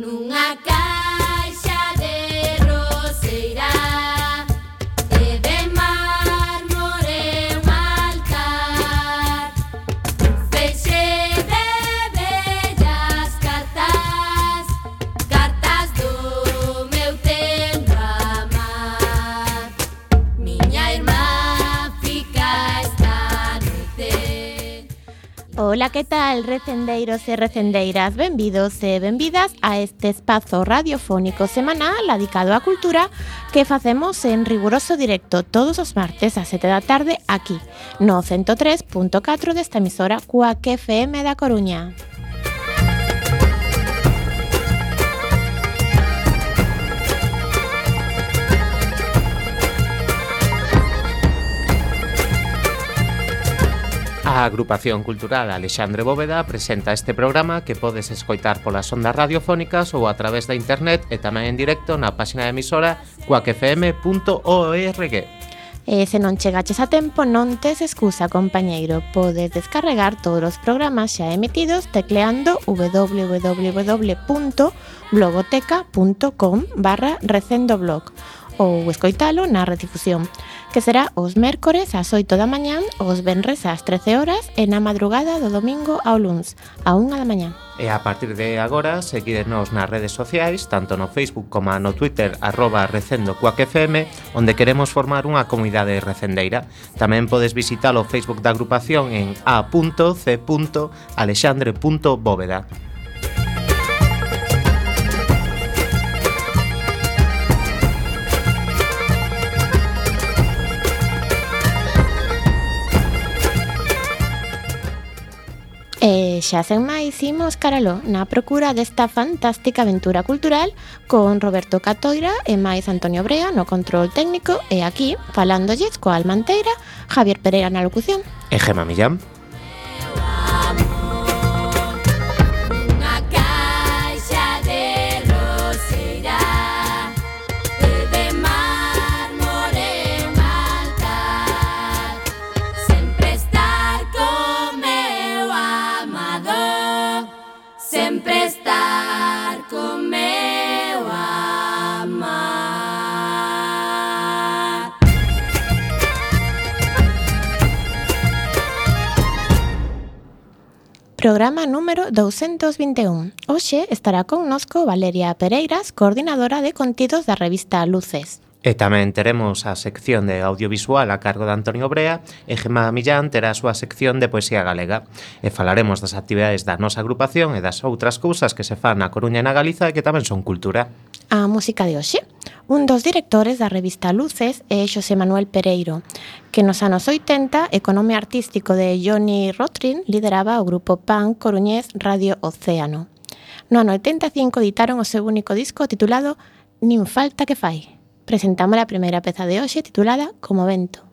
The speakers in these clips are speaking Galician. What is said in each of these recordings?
nụ Ola, que tal, recendeiros e recendeiras? Benvidos e benvidas a este espazo radiofónico semanal dedicado á cultura que facemos en riguroso directo todos os martes a 7 da tarde aquí, no 103.4 desta emisora Cuac FM da Coruña. A agrupación cultural Alexandre Bóveda presenta este programa que podes escoitar polas ondas radiofónicas ou a través da internet e tamén en directo na páxina da emisora cuacfm.org. E se non chegaches a tempo, non tes excusa, compañeiro. Podes descarregar todos os programas xa emitidos tecleando www.blogoteca.com barra recendoblog ou escoitalo na redifusión que será os mércores ás 8 da mañán, os venres ás 13 horas e na madrugada do domingo ao luns, a 1 da mañán. E a partir de agora, seguídenos nas redes sociais, tanto no Facebook como no Twitter, arroba recendo FM, onde queremos formar unha comunidade recendeira. Tamén podes visitar o Facebook da agrupación en a.c.alexandre.bóveda. E xa sen máis imos caralo na procura desta fantástica aventura cultural con Roberto Catoira e máis Antonio Brea no control técnico e aquí falándolles coa Almanteira, Javier Pereira na locución. E Gema Millán. programa número 221. Hoxe estará connosco Valeria Pereiras, coordinadora de contidos da revista Luces. E tamén teremos a sección de audiovisual a cargo de Antonio Brea e Gemma Millán terá a súa sección de poesía galega. E falaremos das actividades da nosa agrupación e das outras cousas que se fan na Coruña e na Galiza e que tamén son cultura. A música de hoxe un dos directores da revista Luces é Xosé Manuel Pereiro, que nos anos 80, economía artístico de Johnny Rotrin lideraba o grupo Pan Coruñés Radio Océano. No ano 85 editaron o seu único disco titulado Nin falta que fai. Presentamos a primeira peza de hoxe titulada Como vento.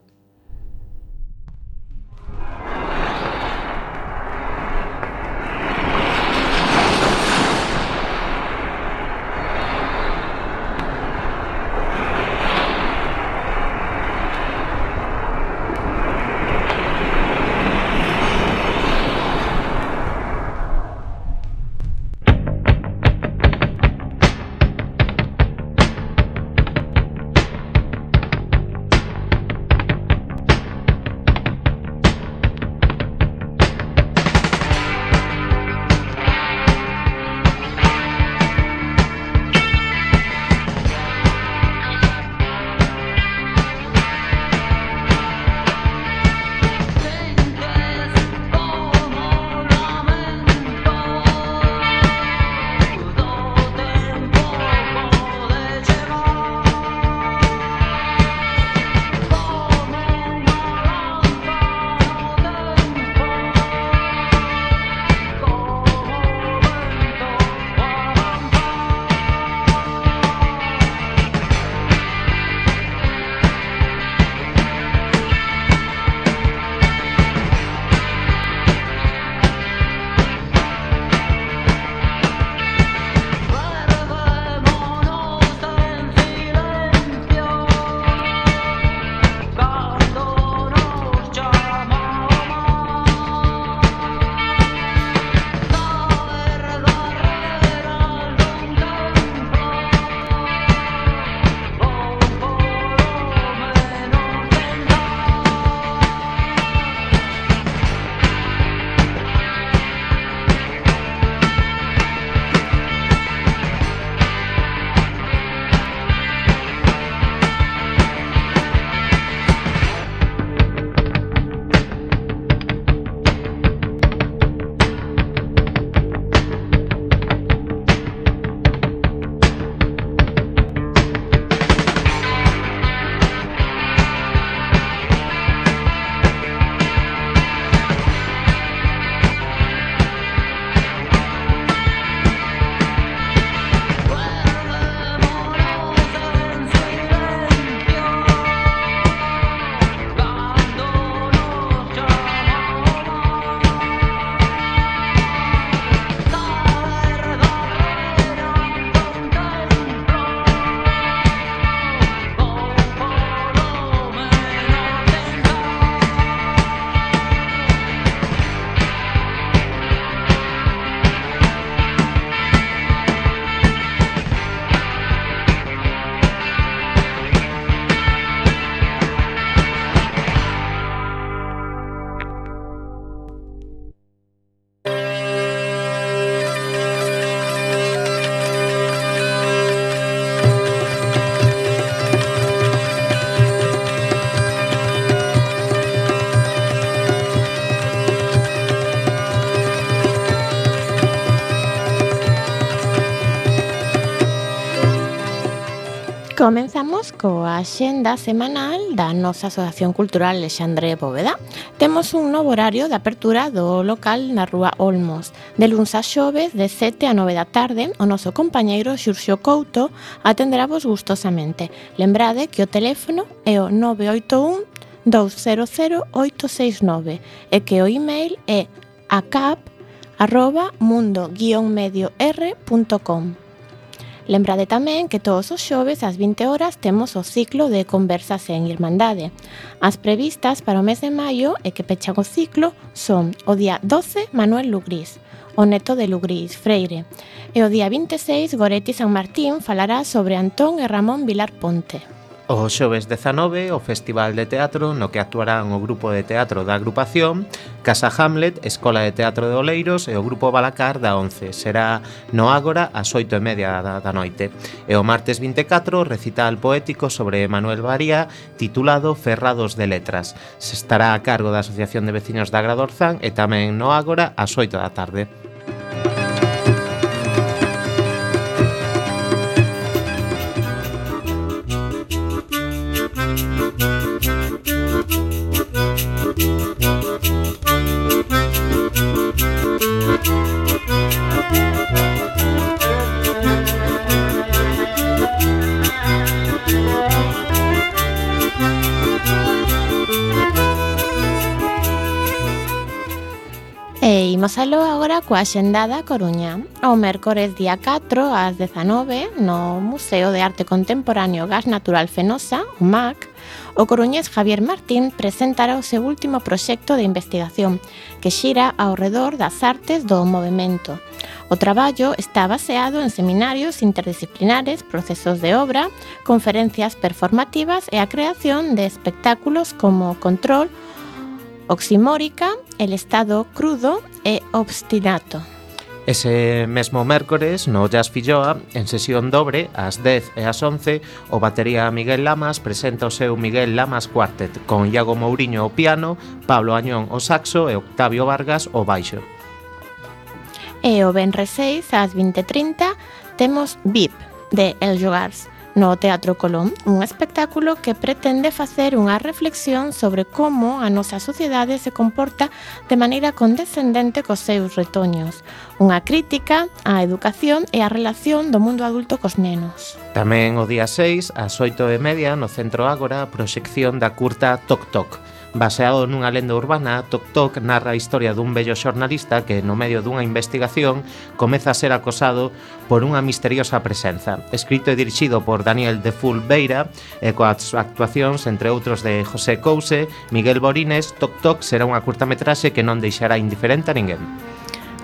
Comezamos coa axenda semanal da nosa Asociación Cultural Alexandre Poveda. Temos un novo horario de apertura do local na Rúa Olmos. De luns a xoves, de 7 a 9 da tarde, o noso compañeiro Xurxo Couto atenderá vos gustosamente. Lembrade que o teléfono é o 981 200869 e que o email é acap arroba mundo-medio-r.com. Lembrade tamén que todos os xoves ás 20 horas temos o ciclo de Conversas en Irmandade. As previstas para o mes de maio e que pechan o ciclo son o día 12 Manuel Lugrís, o neto de Lugrís, Freire, e o día 26 Goretti San Martín falará sobre Antón e Ramón Vilar Ponte. O xoves 19, o Festival de Teatro, no que actuarán o Grupo de Teatro da Agrupación, Casa Hamlet, Escola de Teatro de Oleiros e o Grupo Balacar da 11. Será no Ágora ás 8 e media da, da noite. E o martes 24, recital poético sobre Manuel Baría, titulado Ferrados de Letras. Se estará a cargo da Asociación de Veciños da Gradorzán e tamén no Ágora ás 8 da tarde. Imos aló agora coa xendada Coruña. O mércores día 4 ás 19 no Museo de Arte Contemporáneo Gas Natural Fenosa, o MAC, o coruñés Javier Martín presentará o seu último proxecto de investigación que xira ao redor das artes do movimento. O traballo está baseado en seminarios interdisciplinares, procesos de obra, conferencias performativas e a creación de espectáculos como Control oximórica, el estado crudo e obstinato. Ese mesmo mércores, no Jazz Filloa, en sesión dobre, ás 10 e ás 11, o batería Miguel Lamas presenta o seu Miguel Lamas Quartet, con Iago Mourinho o piano, Pablo Añón o saxo e Octavio Vargas o baixo. E o Benre 6 ás 20.30 temos VIP de El Jogars, no Teatro Colón, un espectáculo que pretende facer unha reflexión sobre como a nosa sociedade se comporta de maneira condescendente cos seus retoños, unha crítica á educación e á relación do mundo adulto cos nenos. Tamén o día 6, ás 8 e media, no Centro Ágora, proxección da curta Toc Toc, Baseado nunha lenda urbana, Tok Tok narra a historia dun bello xornalista que, no medio dunha investigación, comeza a ser acosado por unha misteriosa presenza. Escrito e dirixido por Daniel de Full Beira, e coas actuacións, entre outros, de José Couse, Miguel Borines, Tok Tok será unha curtametraxe que non deixará indiferente a ninguén.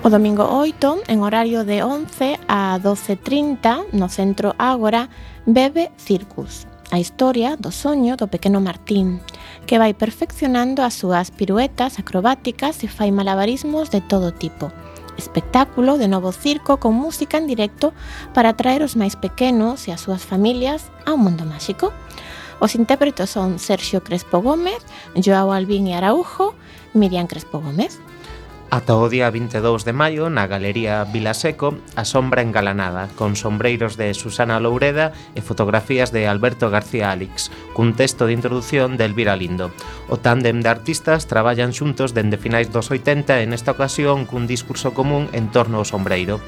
O domingo 8, en horario de 11 a 12.30, no Centro Ágora, bebe Circus a historia do soño do pequeno Martín, que vai perfeccionando as súas piruetas acrobáticas e fai malabarismos de todo tipo. Espectáculo de novo circo con música en directo para atraer os máis pequenos e as súas familias ao mundo máxico. Os intérpretos son Sergio Crespo Gómez, Joao Albín e Araujo, Miriam Crespo Gómez. Ata o día 22 de maio, na Galería Vilaseco, a sombra engalanada, con sombreiros de Susana Loureda e fotografías de Alberto García Alix, cun texto de introdución de Elvira Lindo. O tándem de artistas traballan xuntos dende finais dos 80 e nesta ocasión cun discurso común en torno ao sombreiro.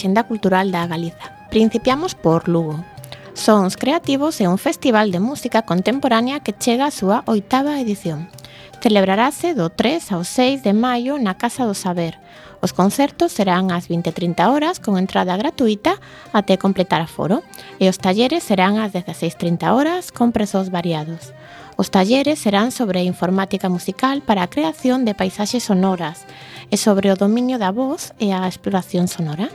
Axenda Cultural da Galiza. Principiamos por Lugo. Sons Creativos é un festival de música contemporánea que chega a súa oitava edición. Celebrarase do 3 ao 6 de maio na Casa do Saber. Os concertos serán ás 20.30 horas con entrada gratuita até completar aforo e os talleres serán ás 16.30 horas con prezos variados. Os talleres serán sobre informática musical para a creación de paisaxes sonoras e sobre o dominio da voz e a exploración sonora.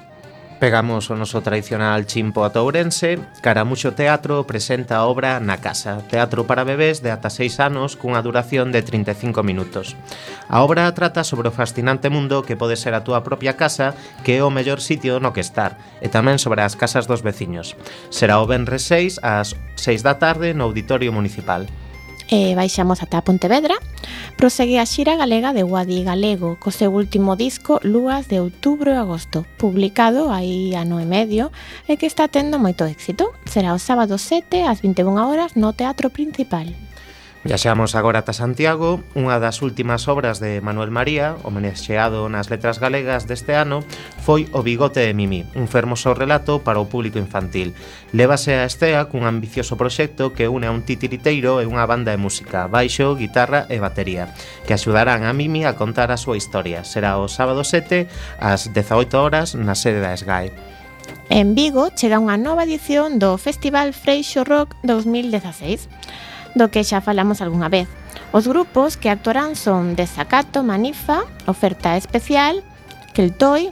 Pegamos o noso tradicional chimpo a Ourense, Caramuxo Teatro presenta a obra Na Casa, teatro para bebés de ata 6 anos cunha duración de 35 minutos. A obra trata sobre o fascinante mundo que pode ser a túa propia casa, que é o mellor sitio no que estar, e tamén sobre as casas dos veciños. Será o Benres 6 ás 6 da tarde no Auditorio Municipal e baixamos ata Pontevedra, prosegue a xira galega de Guadi Galego co seu último disco Lúas de outubro e agosto, publicado aí ano e medio e que está tendo moito éxito. Será o sábado 7 ás 21 horas no Teatro Principal. Viaxamos agora ata Santiago, unha das últimas obras de Manuel María, homenaxeado nas letras galegas deste ano, foi O bigote de Mimi, un fermoso relato para o público infantil. Lévase a estea cun ambicioso proxecto que une a un titiriteiro e unha banda de música, baixo, guitarra e batería, que axudarán a Mimi a contar a súa historia. Será o sábado 7 ás 18 horas na sede da SGAE. En Vigo chega unha nova edición do Festival Freixo Rock 2016 do que xa falamos algunha vez. Os grupos que actuarán son Desacato, Manifa, Oferta Especial, Keltoi,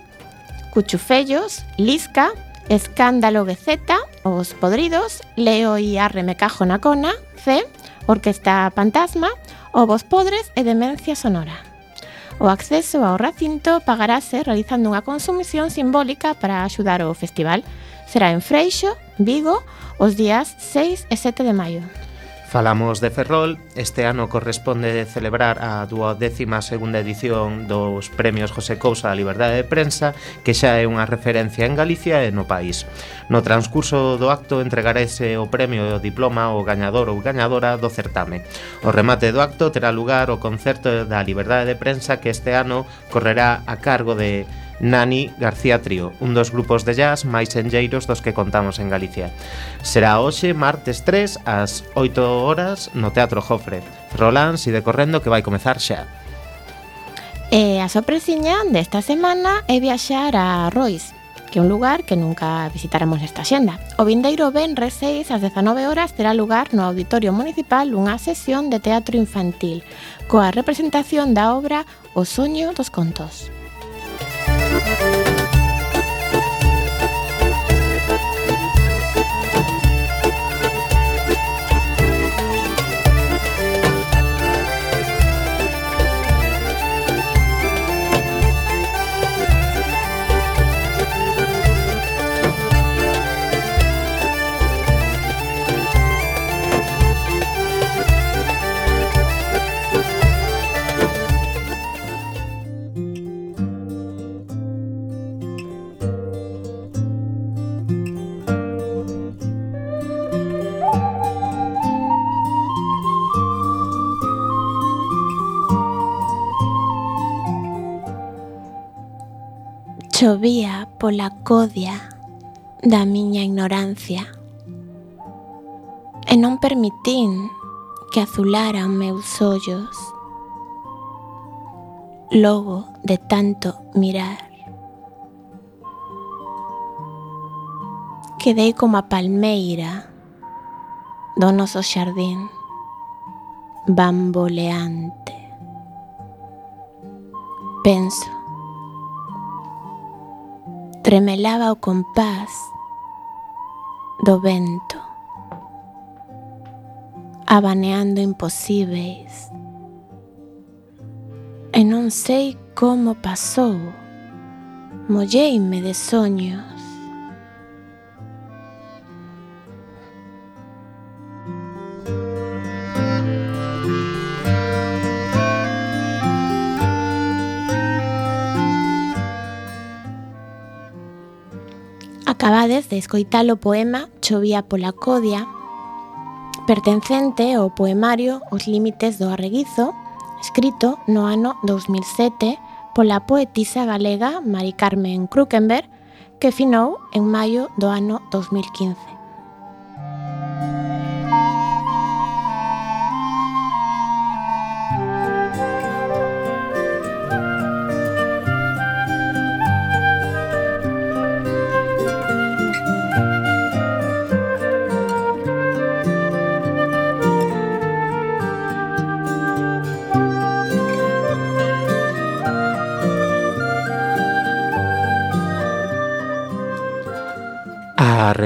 Cuchufellos, Lisca, Escándalo GZ, Os Podridos, Leo e na Jonacona, C, Orquesta Fantasma, Ovos Podres e Demencia Sonora. O acceso ao recinto pagarase realizando unha consumición simbólica para axudar o festival. Será en Freixo, Vigo, os días 6 e 7 de maio. Falamos de Ferrol, este ano corresponde celebrar a 12ª edición dos Premios José Cousa da Liberdade de Prensa, que xa é unha referencia en Galicia e no país. No transcurso do acto entregarese o premio e o diploma ao gañador ou gañadora do certame. O remate do acto terá lugar o concerto da Liberdade de Prensa que este ano correrá a cargo de Nani García Trío, un dos grupos de jazz máis senlleiros dos que contamos en Galicia. Será hoxe, martes 3, ás 8 horas, no Teatro Jofre. Rolán, si decorrendo que vai comezar xa. E a sorpresiña desta semana é viaxar a Rois, que é un lugar que nunca visitaremos nesta xenda. O vindeiro Benres 6 ás 19 horas terá lugar no Auditorio Municipal unha sesión de teatro infantil coa representación da obra O soño dos contos. Chovía pola codia da miña ignorancia e non permitín que azularan meus ollos logo de tanto mirar. Quedei como a palmeira do noso xardín bamboleante. Penso tremelaba o compás do vento, abaneando imposíveis. E non sei como pasou, molleime de soños. Acabades de escoitar o poema Chovía pola codia, pertencente ao poemario Os límites do arreguizo, escrito no ano 2007 pola poetisa galega Mari Carmen Krukenberg, que finou en maio do ano 2015.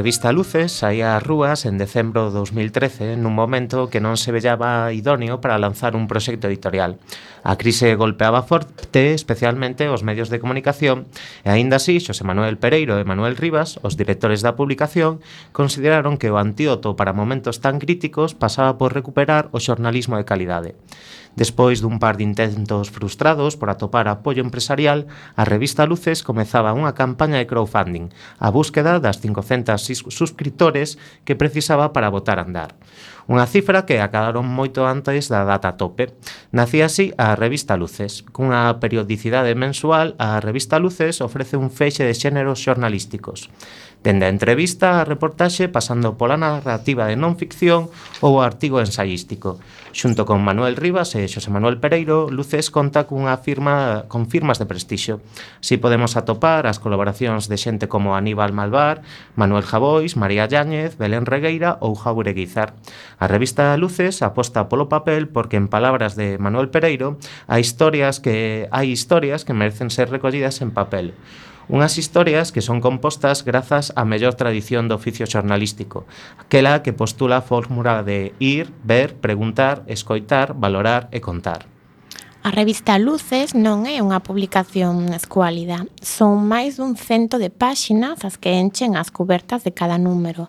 revista Luces saía ás rúas en decembro de 2013 nun momento que non se vellaba idóneo para lanzar un proxecto editorial. A crise golpeaba forte especialmente os medios de comunicación e aínda así Xosé Manuel Pereiro e Manuel Rivas, os directores da publicación, consideraron que o antídoto para momentos tan críticos pasaba por recuperar o xornalismo de calidade. Despois dun par de intentos frustrados por atopar apoio empresarial, a revista Luces comezaba unha campaña de crowdfunding, a búsqueda das 500 suscriptores que precisaba para botar a andar. Unha cifra que acadaron moito antes da data tope. Nacía así a revista Luces. Cunha periodicidade mensual, a revista Luces ofrece un feixe de xéneros xornalísticos. Dende a entrevista a reportaxe pasando pola narrativa de non ficción ou o artigo ensayístico. Xunto con Manuel Rivas e Xosé Manuel Pereiro, Luces conta cunha firma con firmas de prestixio. Si podemos atopar as colaboracións de xente como Aníbal Malvar, Manuel Javois, María Yáñez, Belén Regueira ou Jaureguizar. A revista Luces aposta polo papel porque en palabras de Manuel Pereiro, hai historias que hai historias que merecen ser recollidas en papel. Unhas historias que son compostas grazas á mellor tradición do oficio xornalístico, aquela que postula a fórmula de ir, ver, preguntar, escoitar, valorar e contar. A revista Luces non é unha publicación escuálida. Son máis dun cento de páxinas as que enchen as cubertas de cada número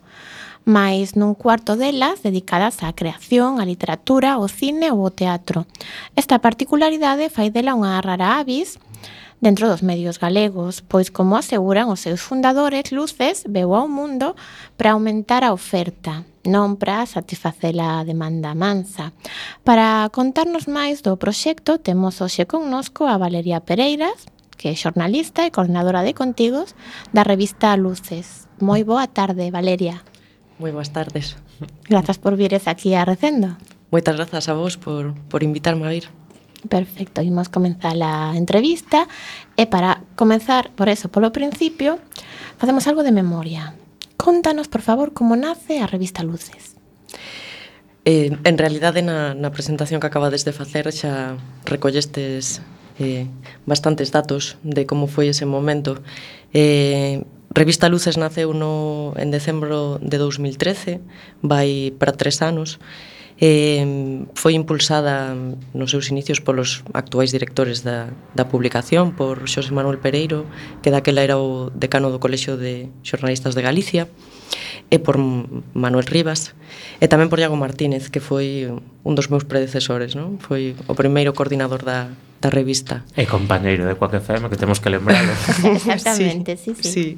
mais nun cuarto delas dedicadas á creación, á literatura, ao cine ou ao teatro. Esta particularidade fai dela unha rara avis dentro dos medios galegos, pois como aseguran os seus fundadores, Luces veu ao mundo para aumentar a oferta, non para satisfacer a demanda mansa. Para contarnos máis do proxecto, temos hoxe connosco a Valeria Pereiras, que é xornalista e coordinadora de contigos da revista Luces. Moi boa tarde, Valeria. Moi boas tardes. Grazas por vires aquí a Recendo. Moitas grazas a vos por, por invitarme a ir. Perfecto, imos comenzar a entrevista e para comenzar por eso, polo principio, facemos algo de memoria. Contanos, por favor, como nace a revista Luces. Eh, en realidade, na, na presentación que acabades de facer xa recollestes eh, bastantes datos de como foi ese momento. Eh, Revista Luces naceu no, en decembro de 2013, vai para tres anos, eh, foi impulsada nos seus inicios polos actuais directores da, da publicación, por Xosé Manuel Pereiro, que daquela era o decano do Colexio de Xornalistas de Galicia, e por Manuel Rivas, e tamén por Iago Martínez, que foi un dos meus predecesores, non? foi o primeiro coordinador da, da revista. E compañeiro de Coaque FM, que temos que lembralo. Exactamente, sí, sí. sí. sí.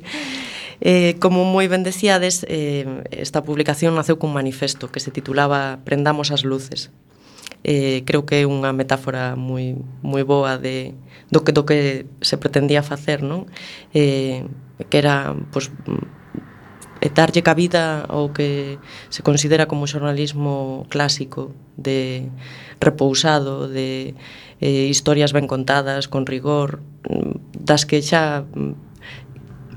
Eh, como moi ben decíades, eh, esta publicación naceu cun manifesto que se titulaba Prendamos as luces. Eh, creo que é unha metáfora moi, moi boa de, do, que, do que se pretendía facer, non? Eh, que era, pois, darlle cabida ao que se considera como xornalismo clásico de repousado, de eh, historias ben contadas, con rigor, mm, das que xa mm,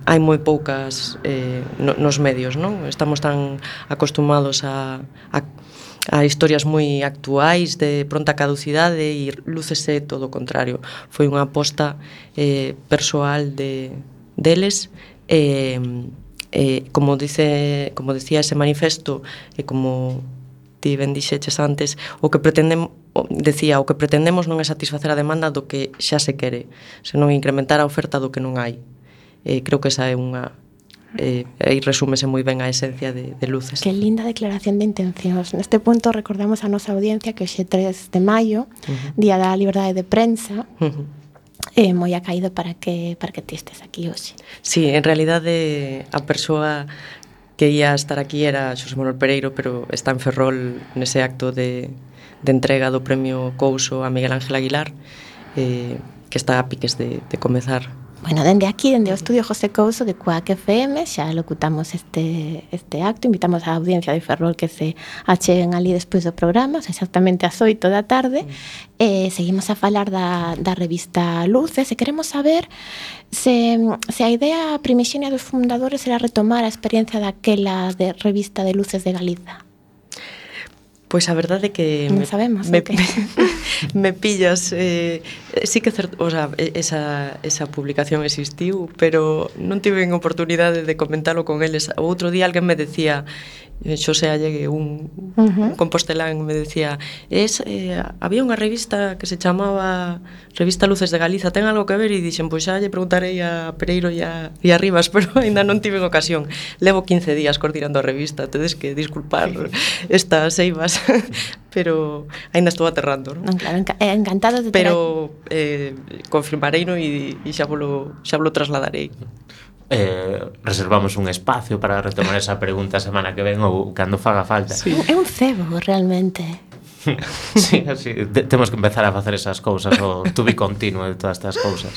hai moi poucas eh, no, nos medios, non? Estamos tan acostumados a, a, a historias moi actuais de pronta caducidade e lúcese todo o contrario. Foi unha aposta eh, persoal de, deles e eh, eh, como dice como decía ese manifesto e eh, como ti ben dixeches antes, o que pretendemos decía, o que pretendemos non é satisfacer a demanda do que xa se quere, senón incrementar a oferta do que non hai. Eh, creo que esa é unha eh, aí resúmese moi ben a esencia de, de luces. Que linda declaración de intencións. Neste punto recordamos a nosa audiencia que xe 3 de maio, uh -huh. Día da Liberdade de Prensa, uh -huh. eh, moi acaído para que para que ti estes aquí hoxe. Sí, en realidade a persoa que ia estar aquí era Xosé Manuel Pereiro, pero está en Ferrol nese acto de, de entrega do premio Couso a Miguel Ángel Aguilar, eh, que está a piques de, de comezar. Bueno, dende aquí, dende o estudio José Couso de Cuac FM, xa locutamos este, este acto, invitamos á audiencia de Ferrol que se acheguen ali despois do programa, exactamente ás 8 da tarde, mm. e seguimos a falar da, da revista Luces, e queremos saber se, se a idea primixenia dos fundadores era retomar a experiencia daquela de revista de Luces de Galiza. Pois a verdade é que non me, sabemos, me, okay. me, me pillas eh, sí que cert, o sea, esa, esa publicación existiu, pero non tiven oportunidade de comentalo con eles. O outro día alguén me decía Xosé Allegue, un, uh -huh. un compostelán, me decía es, eh, había unha revista que se chamaba Revista Luces de Galiza, ten algo que ver? E dixen, pois xa lle preguntarei a Pereiro e a, e a Rivas, pero aínda non tive ocasión. Levo 15 días coordinando a revista, tedes que disculpar estas eivas, pero aínda estou aterrando. Non, non claro, enca eh, encantado de Pero eh, confirmarei no e, e xa volo, xa volo trasladarei eh, reservamos un espacio para retomar esa pregunta a semana que ven ou cando faga falta. Sí. É un cebo, realmente. sí, sí, temos que empezar a facer esas cousas o to be continuo de todas estas cousas.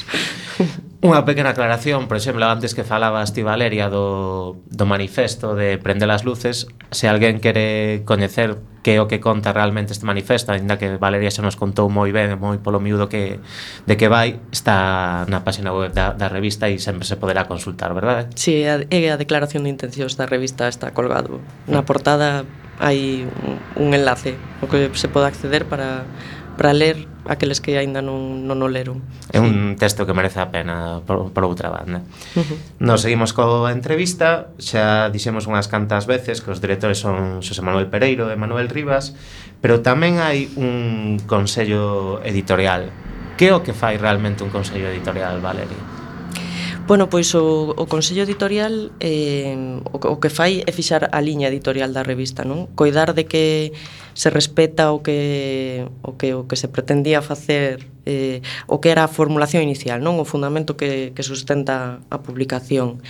Unha pequena aclaración, por exemplo, antes que falabas ti Valeria do, do manifesto de Prende las Luces, se alguén quere coñecer que é o que conta realmente este manifesto, ainda que Valeria xa nos contou moi ben, moi polo miúdo que de que vai, está na página web da, da revista e sempre se poderá consultar, verdade? Si, sí, é a declaración de intencións da revista está colgado. Na portada hai un enlace o que se pode acceder para, para ler aqueles que aínda non, non o leron. É un texto que merece a pena por, por outra banda. Uh -huh. Nos seguimos coa entrevista, xa dixemos unhas cantas veces que os directores son Xosé Manuel Pereiro e Manuel Rivas, pero tamén hai un consello editorial. Que é o que fai realmente un consello editorial, Valeria? Bueno, pois o, o Consello Editorial eh, o, o que fai é fixar a liña editorial da revista, non? Coidar de que se respeta o que o que o que se pretendía facer eh, o que era a formulación inicial, non? O fundamento que, que sustenta a publicación.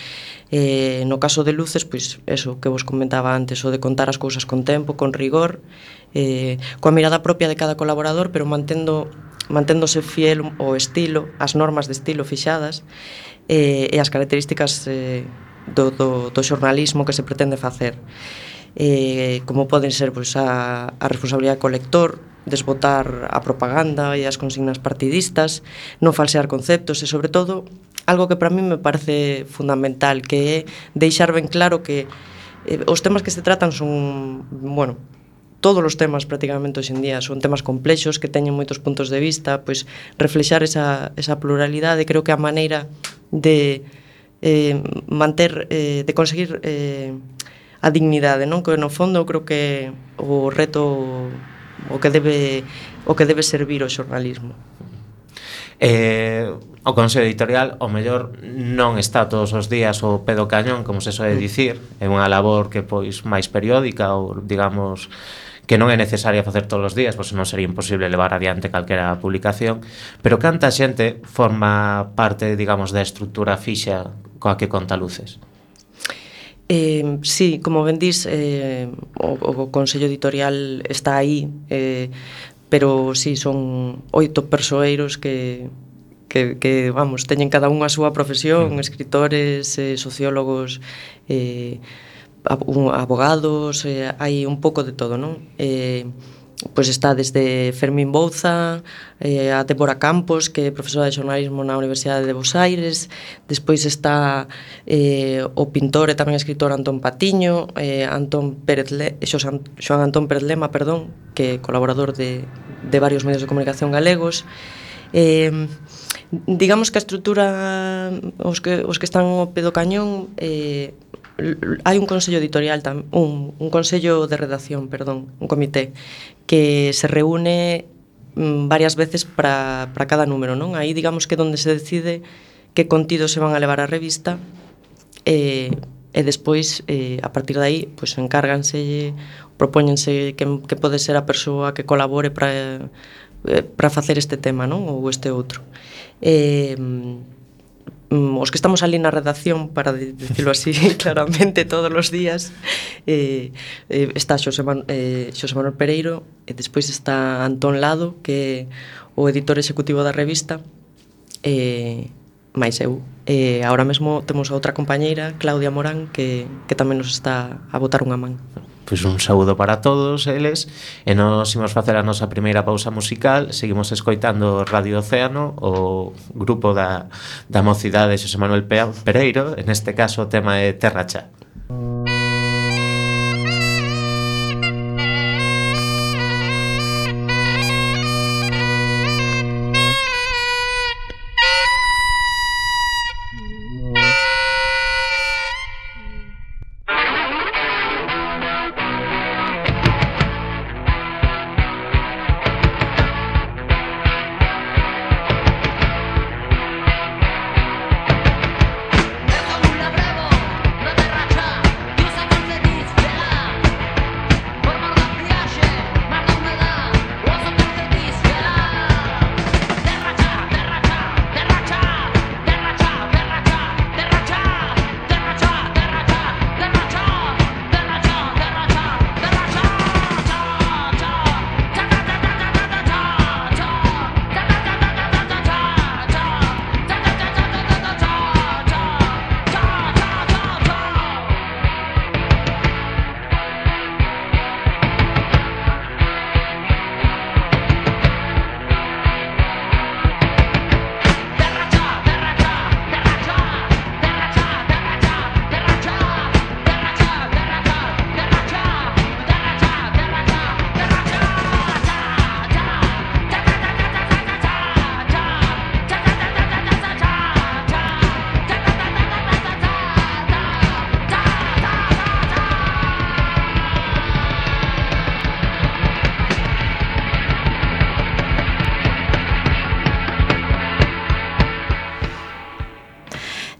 Eh, no caso de Luces, pois eso que vos comentaba antes, o de contar as cousas con tempo, con rigor, eh, coa mirada propia de cada colaborador, pero mantendo manténdose fiel ao estilo, ás normas de estilo fixadas, eh, e as características eh, do, do, do xornalismo que se pretende facer. Eh, como poden ser pois, a, a responsabilidade co lector, desbotar a propaganda e as consignas partidistas, non falsear conceptos e, sobre todo, algo que para mí me parece fundamental, que é deixar ben claro que eh, os temas que se tratan son, bueno, todos os temas prácticamente hoxe en día son temas complexos que teñen moitos puntos de vista, pois reflexar esa, esa pluralidade creo que a maneira de eh, manter, eh, de conseguir eh, a dignidade, non? Que no fondo creo que o reto o que debe o que debe servir o xornalismo. Eh, o Consello Editorial o mellor non está todos os días o pedo cañón, como se soe mm. dicir, é unha labor que pois máis periódica ou digamos que non é necesaria facer todos os días, pois non sería imposible levar adiante calquera publicación, pero canta xente forma parte, digamos, da estrutura fixa coa que conta luces? Eh, sí, como ben dís, eh, o, o Consello Editorial está aí, eh, pero sí, son oito persoeiros que, que, que vamos, teñen cada unha a súa profesión, mm. escritores, eh, sociólogos, eh, abogados, eh, hai un pouco de todo, non? Eh, pois está desde Fermín Bouza eh, a Débora Campos que é profesora de xornalismo na Universidade de Buenos Aires despois está eh, o pintor e tamén escritor Antón Patiño eh, Antón Pérez Le, Xosan, Xoan Antón Pérez Lema perdón, que é colaborador de, de varios medios de comunicación galegos eh, digamos que a estrutura os que, os que están ao pé do cañón eh, hai un consello editorial tam, un, un consello de redacción, perdón, un comité que se reúne mm, varias veces para para cada número, non? Aí digamos que onde se decide que contidos se van a levar á revista e eh, e despois eh, a partir de aí pois pues, encárganse propóñense que, que pode ser a persoa que colabore para eh, para facer este tema, non? Ou este outro. Eh, Mm, os que estamos ali na redacción, para dicirlo así claramente todos os días, eh, eh, está Xosé, Man, eh, Xosé Manuel Pereiro, e despois está Antón Lado, que é o editor executivo da revista, e eh, máis eu. E eh, agora mesmo temos a outra compañeira, Claudia Morán, que, que tamén nos está a botar unha man pois un saúdo para todos eles e nos imos facer a nosa primeira pausa musical seguimos escoitando Radio Océano o grupo da, da mocidade Xosé Manuel Pereiro en este caso o tema é Terracha Música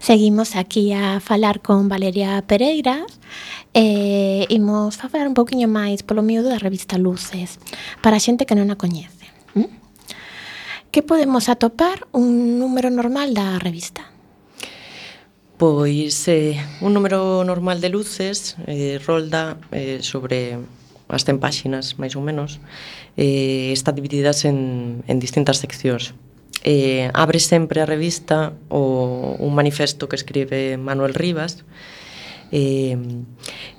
Seguimos aquí a falar con Valeria Pereira eh, e imos falar un pouquiño máis polo miúdo da revista Luces para a xente que non a coñece. ¿Mm? Que podemos atopar un número normal da revista? Pois eh, un número normal de luces eh, rolda eh, sobre as 100 páxinas, máis ou menos. Eh, está divididas en, en distintas seccións eh, abre sempre a revista o, un manifesto que escribe Manuel Rivas. Eh,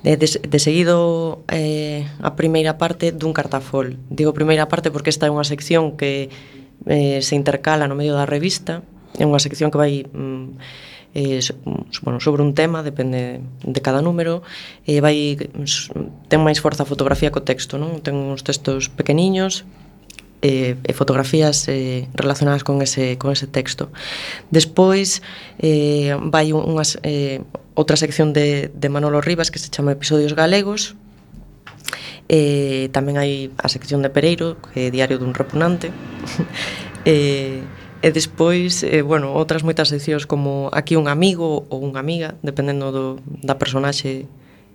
de, de, seguido eh, a primeira parte dun cartafol. Digo primeira parte porque esta é unha sección que eh, se intercala no medio da revista. É unha sección que vai mm, eh, mm, bueno, sobre un tema, depende de cada número, eh, vai ten máis forza a fotografía co texto, non? Ten uns textos pequeniños eh, e fotografías eh, relacionadas con ese, con ese texto. Despois eh, vai unhas, eh, outra sección de, de Manolo Rivas que se chama Episodios Galegos, Eh, tamén hai a sección de Pereiro, que é Diario dun Repunante. Eh, e despois, eh, bueno, outras moitas seccións como Aquí un amigo ou unha amiga, dependendo do, da personaxe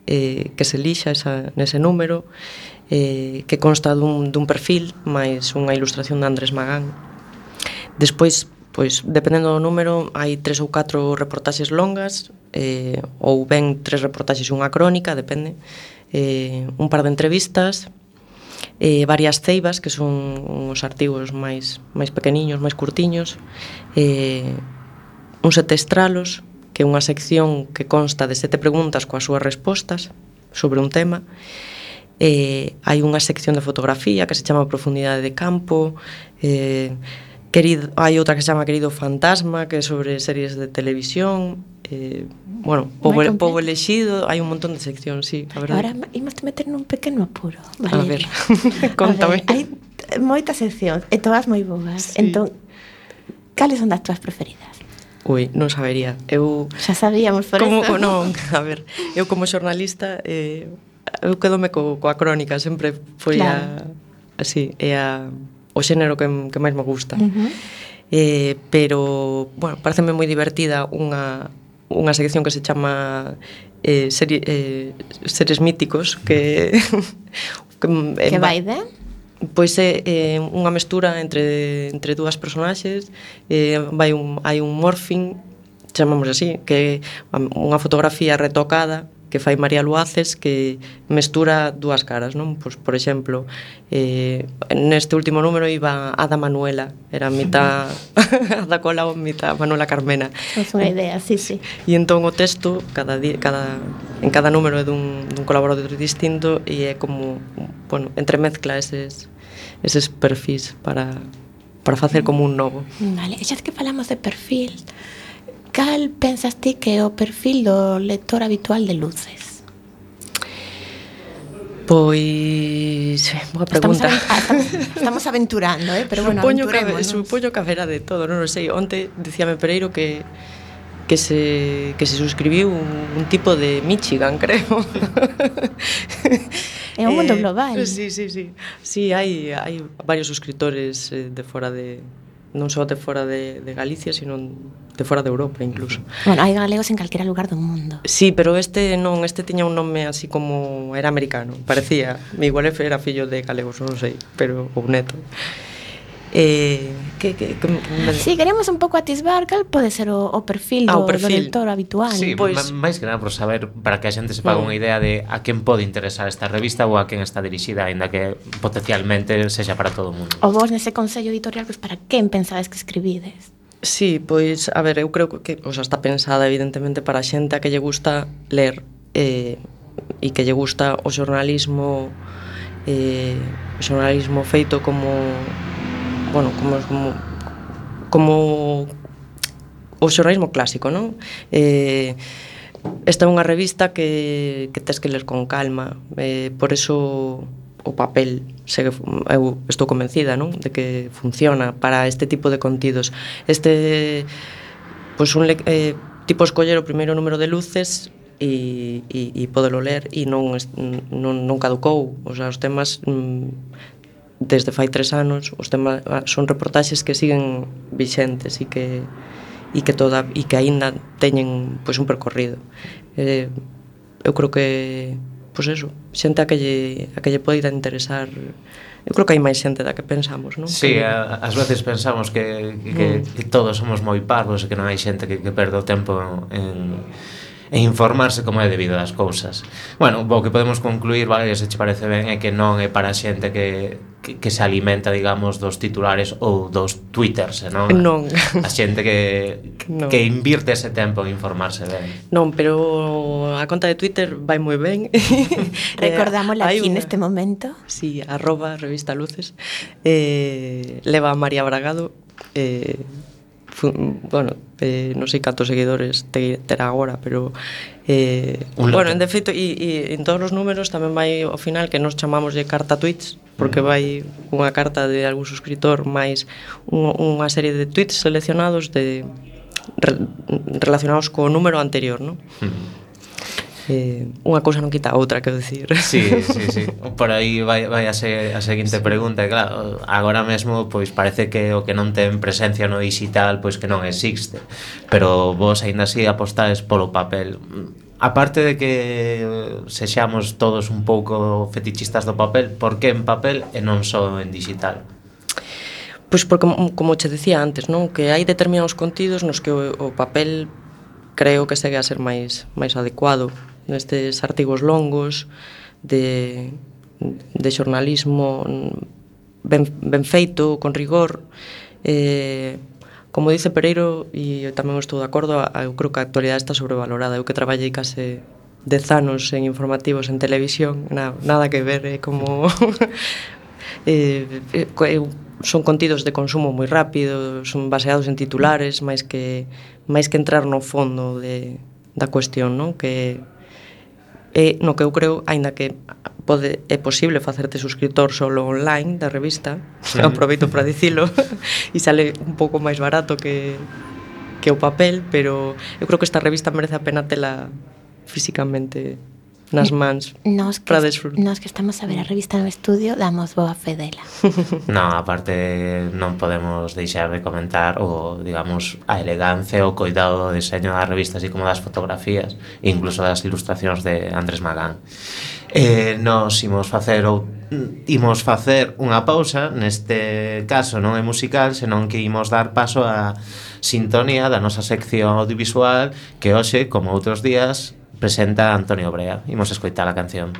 eh, que se lixa esa, nese número eh, que consta dun, dun perfil máis unha ilustración de Andrés Magán. Despois, pois, dependendo do número, hai tres ou catro reportaxes longas eh, ou ben tres reportaxes e unha crónica, depende, eh, un par de entrevistas, eh, varias ceibas, que son os artigos máis, máis pequeniños, máis curtiños, eh, uns sete estralos, que é unha sección que consta de sete preguntas coas súas respostas sobre un tema, e eh, hai unha sección de fotografía que se chama Profundidade de Campo, eh, querido, hai outra que se chama Querido Fantasma, que é sobre series de televisión, eh, bueno, povo, povo elexido, hai un montón de seccións, sí, a verdade. Ahora, imaste meter nun pequeno apuro, Valeria. A ver, contame. A ver, hai moitas seccións, e todas moi boas. Sí. Entón, cales son das túas preferidas? Ui, non sabería. Eu... Xa sabíamos por como, eso. Non, a ver, eu como xornalista... Eh, eu quedome co, coa crónica, sempre foi claro. a, así, é a, o xénero que, que máis me gusta. Uh -huh. eh, pero, bueno, pareceme moi divertida unha, unha sección que se chama eh, seri, eh, Seres Míticos, que... que, que vai de? pois é, eh, unha mestura entre entre dúas personaxes, eh, vai un hai un morphing chamamos así, que é unha fotografía retocada que fai María Luaces que mestura dúas caras, non? Pois, por exemplo, eh, neste último número iba Ada Manuela, era mitad Ada Colau, mitad Manuela Carmena. É unha idea, sí, sí. E entón o texto cada día, cada en cada número é dun, dun colaborador distinto e é como, bueno, entremezcla eses eses perfis para para facer como un novo. Vale, xa que falamos de perfil, cal pensas ti que é o perfil do lector habitual de luces? Pois, eh, boa pregunta. Ah, estamos, estamos, estamos aventurando, eh, pero bueno, supoño que supoño que haberá de todo, non o sei. Onte dicíame Pereiro que que se que se suscribiu un, un tipo de Michigan, creo. É un mundo eh, global. Eh, sí, sí, sí. Sí, hai hai varios suscriptores eh, de fora de non só de fora de, de Galicia, sino de fora de Europa incluso. Bueno, hai galegos en calquera lugar do mundo. Sí, pero este non, este tiña un nome así como era americano, parecía, igual era fillo de galegos, non sei, pero ou neto. Eh, que, que, que, que sí, queremos un pouco atisbar cal pode ser o, o perfil, ah, o perfil do lector habitual. Sí, pois... Máis que nada por saber para que a xente se paga mm. unha idea de a quen pode interesar esta revista ou a quen está dirixida, aínda que potencialmente sexa para todo o mundo. O vos nese consello editorial, pois para quen pensades que escribides? Sí, pois, a ver, eu creo que o sea, está pensada evidentemente para a xente a que lle gusta ler eh, e que lle gusta o xornalismo eh, o xornalismo feito como bueno, como, como, como o xornalismo clásico, non? Eh, esta é unha revista que, que tens que ler con calma, eh, por eso o papel segue, eu estou convencida non? de que funciona para este tipo de contidos este pois un eh, tipo escoller o primeiro número de luces e, e, e podelo ler e non, non, non caducou o sea, os temas mm, desde fai tres anos os temas ah, son reportaxes que siguen vixentes e que e que toda e que aínda teñen pois un percorrido. Eh, eu creo que pois eso, xente a que lle a que lle poida interesar Eu creo que hai máis xente da que pensamos, non? Sí, que... ás veces pensamos que, que, mm. que todos somos moi parvos e que non hai xente que, que perde o tempo en, e informarse como é debido das cousas. Bueno, o que podemos concluir, Valeria, se che parece ben, é que non é para a xente que, que, que se alimenta, digamos, dos titulares ou dos twitters, non? Non. A xente que, que non. que invirte ese tempo en informarse ben. Non, pero a conta de Twitter vai moi ben. Recordámosla eh, aquí una... neste momento. Sí, arroba revista luces. Eh, leva a María Bragado. Eh, bueno, eh, non sei cantos seguidores te, terá agora, pero eh, Un bueno, en defeito e, e en todos os números tamén vai ao final que nos chamamos de carta tweets, porque mm. vai unha carta de algún suscriptor máis un, unha serie de tweets seleccionados de re, relacionados co número anterior, non? Mm eh, unha cousa non quita a outra, quero dicir. Sí, sí, sí. Por aí vai, vai a, se, a seguinte sí. pregunta, claro, agora mesmo pois parece que o que non ten presencia no digital pois que non existe, pero vos aínda así apostades polo papel. Aparte de que sexamos todos un pouco fetichistas do papel, por que en papel e non só en digital? Pois porque, como che decía antes, non que hai determinados contidos nos que o, o papel creo que segue a ser máis máis adecuado nestes artigos longos de, de xornalismo ben, ben feito, con rigor, eh, como dice Pereiro, e eu tamén estou de acordo, eu creo que a actualidade está sobrevalorada. Eu que traballei case dez anos en informativos en televisión, na, nada que ver, eh, como... eh, eh, son contidos de consumo moi rápido, son baseados en titulares, máis que máis que entrar no fondo de, da cuestión, non? Que e no que eu creo, aínda que pode é posible facerte suscriptor solo online da revista, sí. aproveito para dicilo, e sale un pouco máis barato que que o papel, pero eu creo que esta revista merece a pena tela físicamente nas mans nos que, para desfrutar. Nos que estamos a ver a revista no estudio damos boa fe dela. non, aparte non podemos deixar de comentar o, digamos, a elegancia, o coidado do diseño das revistas e como das fotografías, incluso das ilustracións de Andrés Magán. Eh, nos imos facer ou imos facer unha pausa, neste caso non é musical, senón que imos dar paso a sintonía da nosa sección audiovisual que hoxe, como outros días, presenta Antonio Brea. Imos escoitar a canción.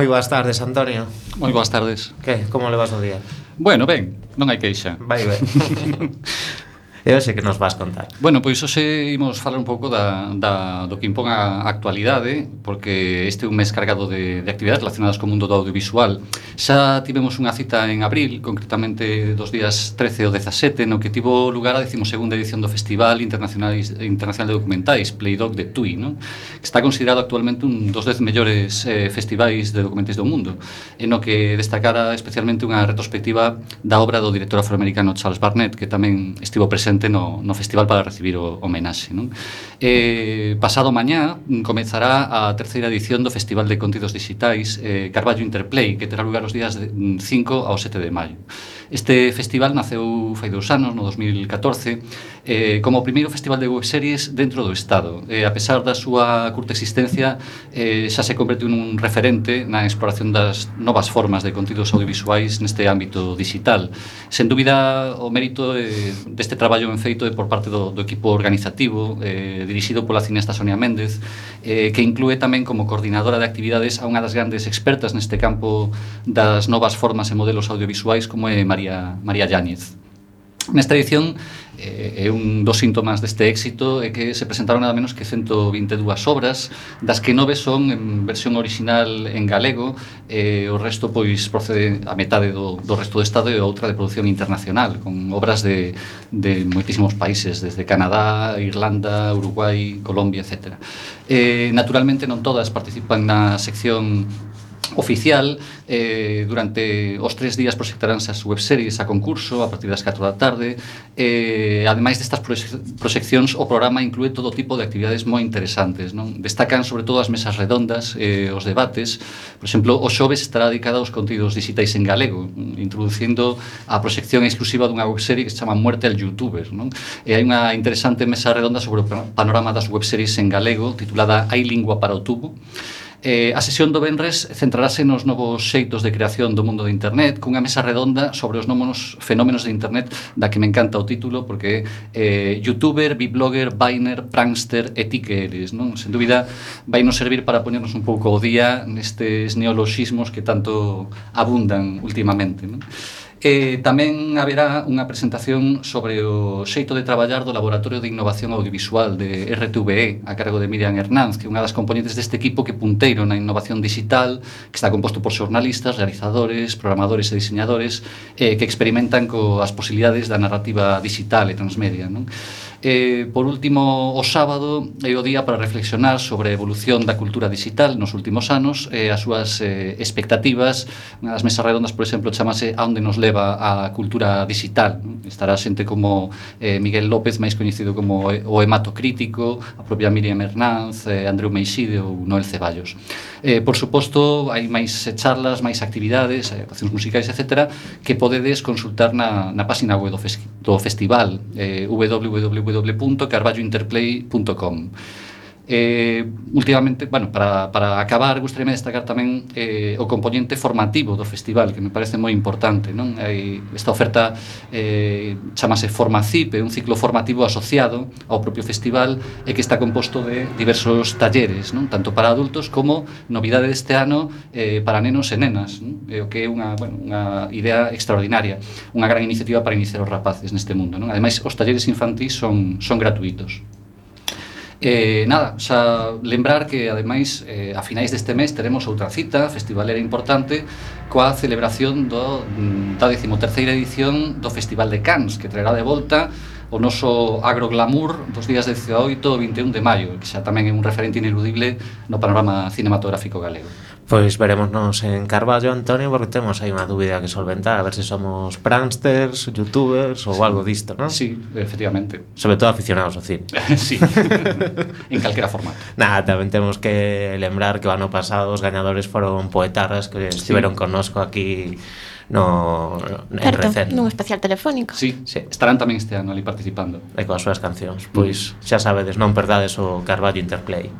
Moi boas tardes, Antonio. Moi boas tardes. Que, como levas o día? Bueno, ben, non hai queixa. Vai ben. E hoxe que nos vas contar? Bueno, pois hoxe imos falar un pouco da, da, do que impón a actualidade Porque este é un mes cargado de, de actividades relacionadas co mundo do audiovisual Xa tivemos unha cita en abril, concretamente dos días 13 ao 17 No que tivo lugar a 12ª edición do Festival Internacional, Internacional de Documentais Playdog de Tui, no? Que está considerado actualmente un dos 10 mellores eh, festivais de documentais do mundo E no que destacara especialmente unha retrospectiva da obra do director afroamericano Charles Barnett Que tamén estivo presente presente no, no festival para recibir o homenaxe. Non? Eh, pasado mañá comezará a terceira edición do Festival de Contidos Digitais eh, Carballo Interplay, que terá lugar os días de mm, 5 ao 7 de maio. Este festival naceu fai dous anos, no 2014, eh, como o primeiro festival de webseries dentro do Estado. Eh, a pesar da súa curta existencia, eh, xa se convertiu nun referente na exploración das novas formas de contidos audiovisuais neste ámbito digital. Sen dúbida, o mérito eh, deste traballo en feito é por parte do, do equipo organizativo, eh, dirixido pola cineasta Sonia Méndez, eh, que inclúe tamén como coordinadora de actividades a unha das grandes expertas neste campo das novas formas e modelos audiovisuais como é María María, María Yáñez. Nesta edición eh, é un dos síntomas deste éxito é que se presentaron nada menos que 122 obras das que nove son en versión original en galego e o resto pois procede a metade do, do resto do estado e outra de produción internacional con obras de, de moitísimos países desde Canadá, Irlanda, Uruguai, Colombia, etc. Eh, naturalmente non todas participan na sección oficial eh, durante os tres días proxectaránse as webseries a concurso a partir das 4 da tarde. Eh, ademais destas proxeccións o programa inclúe todo tipo de actividades moi interesantes non? Destacan sobre todo as mesas redondas eh, os debates. Por exemplo o xoves estará dedicada aos contidos digitais en galego introducindo a proxección exclusiva dunha webserie que se chama Muerte al Youtuber non? e hai unha interesante mesa redonda sobre o panorama das webseries en galego titulada Hai lingua para o tubo. Eh, a sesión do Benres centrarase nos novos xeitos de creación do mundo de Internet cunha mesa redonda sobre os nómonos fenómenos de Internet da que me encanta o título porque eh, youtuber, biblogger, biner, prankster e ti que eres non? sen dúbida vai nos servir para poñernos un pouco o día nestes neoloxismos que tanto abundan últimamente non? E tamén haberá unha presentación sobre o xeito de traballar do Laboratorio de Innovación Audiovisual de RTVE a cargo de Miriam Hernández, que é unha das componentes deste equipo que punteiro na innovación digital, que está composto por xornalistas, realizadores, programadores e diseñadores eh, que experimentan coas posibilidades da narrativa digital e transmedia. Non? E, por último, o sábado é o día para reflexionar sobre a evolución da cultura digital nos últimos anos e as súas eh, expectativas. Unha das mesas redondas, por exemplo, chamase A onde nos leva a cultura digital. Estará xente como eh, Miguel López, máis coñecido como o hemato crítico, a propia Miriam Hernández, eh, Andreu Meixide ou Noel Ceballos. Eh, por suposto, hai máis eh, charlas, máis actividades, actuacións musicais, etc., que podedes consultar na, na página web do, fes do festival, eh, www www.carvaggiointerplay.com. Eh, últimamente, bueno, para, para acabar, gustaríame destacar tamén eh, o componente formativo do festival, que me parece moi importante. Non? Hai, esta oferta eh, chamase Formacipe, un ciclo formativo asociado ao propio festival e que está composto de diversos talleres, non? tanto para adultos como novidade deste ano eh, para nenos e nenas, non? Eh, o que é unha, bueno, unha idea extraordinaria, unha gran iniciativa para iniciar os rapaces neste mundo. Non? Ademais, os talleres infantís son, son gratuitos. Eh, nada, xa lembrar que ademais eh, a finais deste mes teremos outra cita festivalera importante coa celebración do, mm, da 13ª edición do Festival de Cans que traerá de volta o noso agroglamour dos días 18 e 21 de maio que xa tamén é un referente ineludible no panorama cinematográfico galego. Pois veremosnos en Carballo, Antonio, porque temos aí unha dúbida que solventar, a ver se somos pranksters, youtubers ou sí. algo disto, non? Sí, efectivamente. Sobre todo aficionados ao cine. sí, en calquera formato. Nada, tamén temos que lembrar que o ano pasado os gañadores foron poetarras que sí. connosco aquí no, no Certo, recén. nun especial telefónico. Sí, sí, estarán tamén este ano ali participando. E coas súas cancións. Pois xa sabedes, non perdades o Carballo Interplay.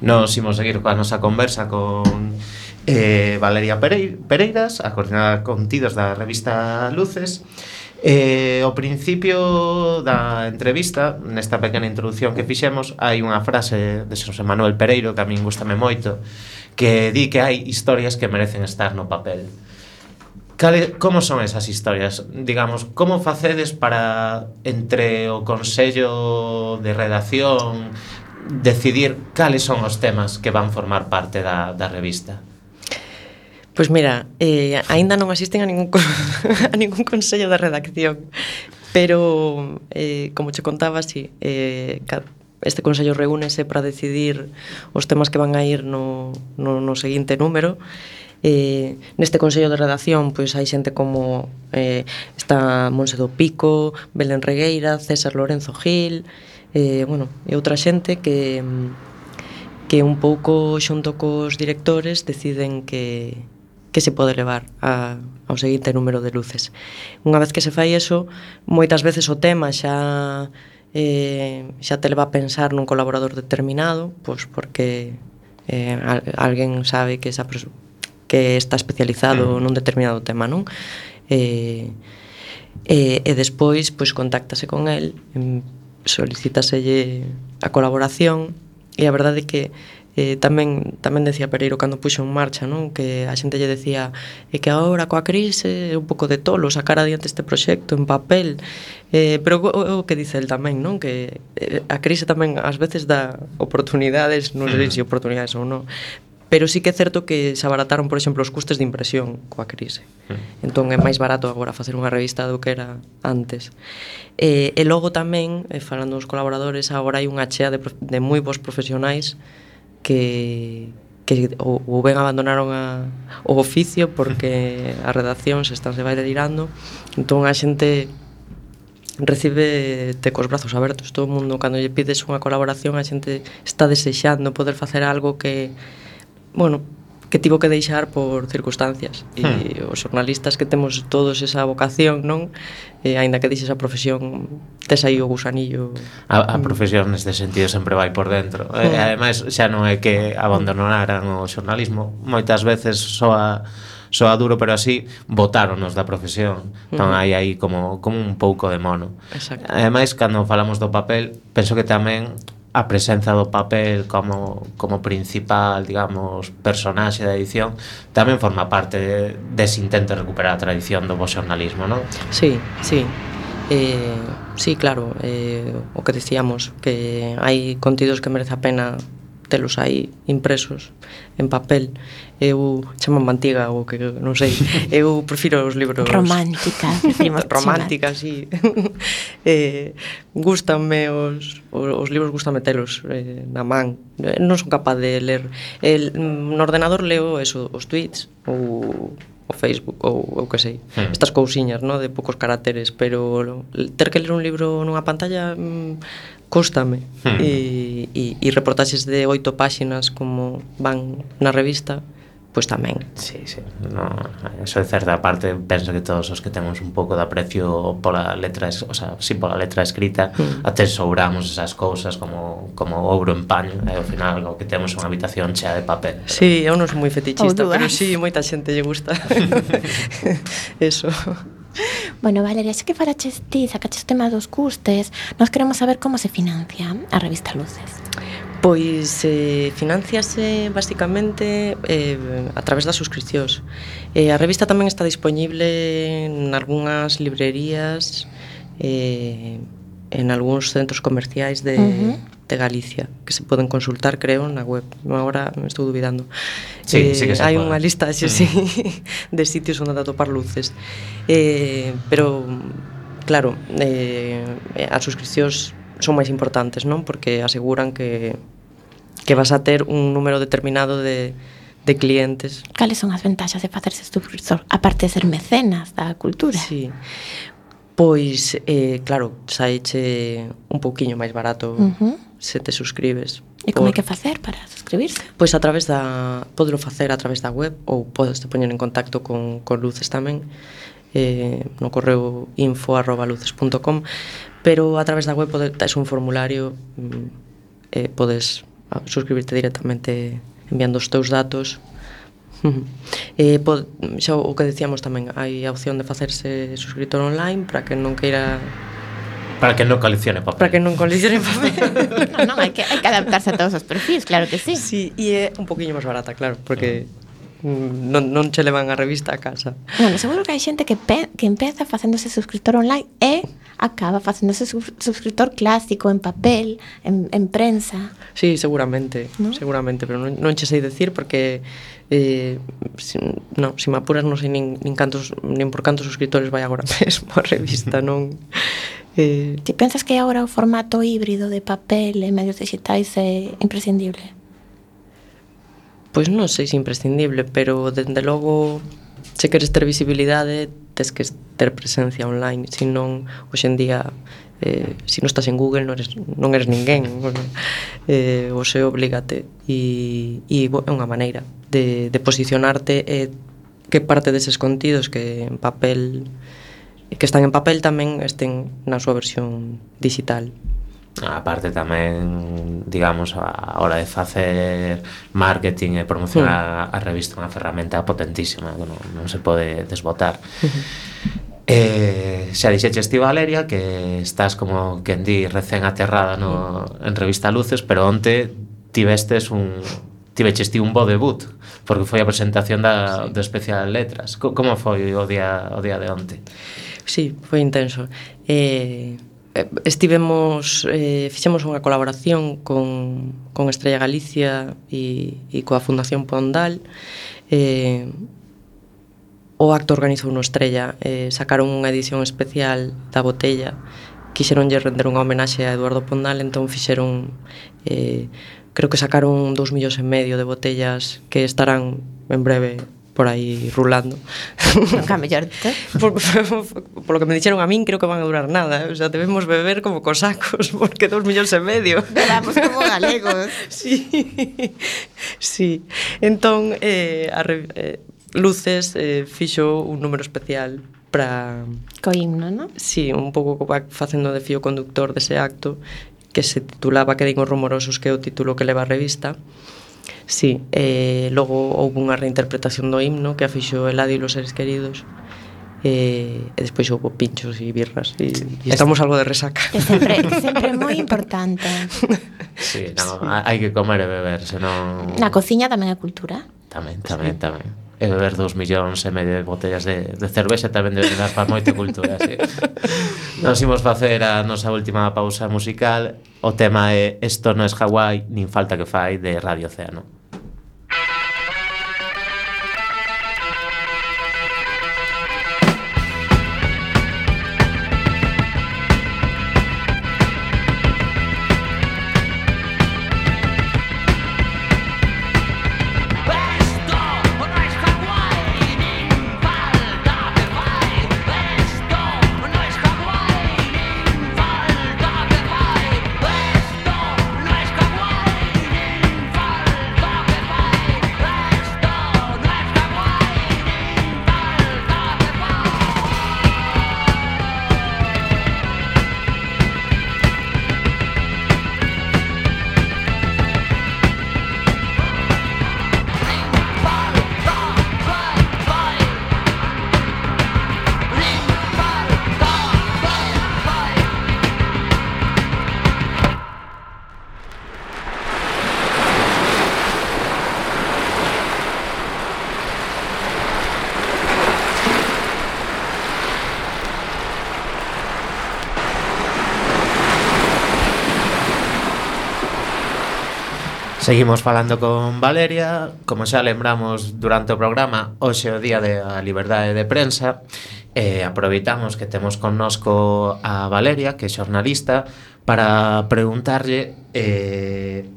Nos imos seguir coa nosa conversa con eh, Valeria Pereiras, a coordenadora contidos da revista Luces, Eh, ao principio da entrevista, nesta pequena introdución que fixemos, hai unha frase de Xosé Manuel Pereiro que a min gustame moito, que di que hai historias que merecen estar no papel. Cale, como son esas historias? Digamos, como facedes para entre o Consello de Redacción, decidir cales son os temas que van formar parte da, da revista? Pois mira, eh, aínda non asisten a ningún, a ningún consello da redacción Pero, eh, como che contaba, sí, eh, este Consello reúnese para decidir os temas que van a ir no, no, no seguinte número eh, neste Consello de Redacción pois hai xente como eh, está Monse do Pico, Belén Regueira, César Lorenzo Gil, eh, bueno, e outra xente que que un pouco xunto cos directores deciden que que se pode levar a, ao seguinte número de luces. Unha vez que se fai eso, moitas veces o tema xa eh, xa te leva a pensar nun colaborador determinado, pois porque eh, alguén sabe que esa que está especializado mm. nun determinado tema, non? Eh, e, e despois pois contáctase con el, solicitaselle a colaboración e a verdade é que eh, tamén tamén decía Pereiro cando puxo en marcha, non? Que a xente lle decía e que agora coa crise é un pouco de tolo sacar adiante este proxecto en papel. Eh, pero o, o que dice el tamén, non? Que eh, a crise tamén ás veces dá oportunidades, non sei se mm. oportunidades ou non, Pero sí que é certo que se abarataron, por exemplo, os custes de impresión coa crise. Mm. Entón é máis barato agora facer unha revista do que era antes. E, e logo tamén, eh, falando dos colaboradores, agora hai unha chea de, de moi bons profesionais que, que ou, ou ben abandonaron a, o oficio porque a redacción se están se vai delirando. Entón a xente recibe te cos brazos abertos todo o mundo cando lle pides unha colaboración a xente está desexando poder facer algo que bueno, que tivo que deixar por circunstancias e hmm. os xornalistas que temos todos esa vocación, non? E aínda que deixes a profesión, tes aí o gusanillo. A, a profesión neste sentido sempre vai por dentro. Hmm. E ademais xa non é que abandonaran o xornalismo, moitas veces soa soa duro, pero así botáronos da profesión. Entón hmm. hai aí como como un pouco de mono. Exacto. Ademais cando falamos do papel, penso que tamén a presenza do papel como, como principal, digamos, personaxe da edición, tamén forma parte de, dese intento de recuperar a tradición do vos xornalismo, non? Sí, sí. Eh, sí, claro, eh, o que decíamos, que hai contidos que merece a pena telos aí impresos en papel eu chama mantiga ou que non sei, eu prefiro os libros romántica, decimos romántica, si. eh, gustanme os, os, os libros gustanme telos eh, na man. Eh, non son capaz de ler el mm, no ordenador leo eso, os tweets ou o Facebook ou o que sei, mm. estas cousiñas, no, de poucos caracteres, pero ter que ler un libro nunha pantalla mm, cóstame. Mm. E, e, e reportaxes de oito páxinas como van na revista, pois tamén. Sí, sí. No, eso é certa parte, penso que todos os que temos un pouco de aprecio pola letra, o sea, si pola letra escrita, mm. até sobramos esas cousas como como ouro en paño, e ao final o que temos unha habitación chea de papel. Pero... Sí, eu non sou moi fetichista, pero sí, moita xente lle gusta. eso. Bueno, Valeria, xa que falaches ti, sacaches o tema dos custes, nós queremos saber como se financia a revista Luces. Pois eh, financiase basicamente eh, a través das suscripcións. Eh, a revista tamén está disponible en algunhas librerías, eh, en algúns centros comerciais de, uh -huh. de Galicia, que se poden consultar, creo, na web. Agora me estou dubidando. Sí, eh, sí que eh, hai unha lista, xe, uh -huh. sí, mm. de sitios onde atopar luces. Eh, pero, claro, eh, as suscripcións son máis importantes, non? Porque aseguran que que vas a ter un número determinado de de clientes. Cales son as ventaxas de facerse subscriptor aparte de ser mecenas da cultura? Sí. Pois, eh, claro, saeche un pouquiño máis barato uh -huh. se te suscribes. E como por... hai que facer para suscribirse? Pois a través da... Podelo facer a través da web ou podes te poñer en contacto con, con Luces tamén eh, no correo info arroba luces.com pero a través da web pode, tes un formulario eh, podes suscribirte directamente enviando os teus datos eh, pod, xa o que decíamos tamén hai a opción de facerse suscriptor online para que non queira Para que non coleccione papel. Para que non coleccione papel. non, non, hai que, hai que adaptarse a todos os perfis, claro que sí. Sí, e é un poquinho máis barata, claro, porque mm non, non che levan a revista a casa. Bueno, seguro que hai xente que, pe, que empeza facéndose suscriptor online e acaba facéndose suscriptor clásico en papel, en, en prensa. Sí, seguramente, ¿no? seguramente, pero non, non che sei decir porque eh, si, no, si me apuras non sei nin, nin, cantos, nin por cantos suscriptores vai agora mesmo a revista, non... Eh... Ti pensas que agora o formato híbrido de papel e medios digitais é imprescindible? Pois non sei se imprescindible, pero dende logo se queres ter visibilidade tes que ter presencia online, se non hoxe en día eh, se non estás en Google non eres, non eres ninguén eh, o se oblígate e, e bo, é unha maneira de, de posicionarte e que parte deses contidos que en papel que están en papel tamén estén na súa versión digital. A parte tamén, digamos, a hora de facer marketing e promocionar a, a revista unha ferramenta potentísima que non, non se pode desbotar. eh, xa dixeches ti Valeria que estás como que di recén aterrada no, en revista Luces, pero onte tivestes un tiveches ti un bo debut, porque foi a presentación da, sí. do especial Letras. Como foi o día o día de onte? Sí, foi intenso. Eh, Eh, estivemos eh, fixemos unha colaboración con, con Estrella Galicia e, e coa Fundación Pondal. Eh, o acto organizou no Estrella eh, sacaron unha edición especial da botella quixeronlle render unha homenaxe a Eduardo Pondal entón fixeron eh, creo que sacaron dous millóns e medio de botellas que estarán en breve por aí rulando. Nunca mellor. por, por, por, lo que me dixeron a min, creo que van a durar nada. O sea, debemos beber como cosacos, porque dos millóns e medio. Bebamos como galegos. sí, sí. Entón, eh, a, eh, Luces eh, fixo un número especial para... Co himno, non? Sí, un pouco facendo de fío conductor dese acto que se titulaba Que os rumorosos que é o título que leva a revista Sí, eh, logo houve unha reinterpretación do himno que a fixo Eladio e os seres queridos e, e despois houve pinchos e birras e, e estamos algo de resaca. Que sempre, sempre moi importante. Sí, no, sí. hai que comer e beber, senón... Na cociña tamén é cultura. Tamén, tamén, sí. tamén. E beber dos millóns e medio de botellas de, de cervexa tamén debe dar para moita cultura, sí. Nos imos facer a nosa última pausa musical O tema é Esto non es Hawái, nin falta que fai de Radio Oceano. Seguimos falando con Valeria, como xa lembramos durante o programa, hoxe o Día da Liberdade de Prensa, e aproveitamos que temos connosco a Valeria, que é xornalista, para preguntarlle eh,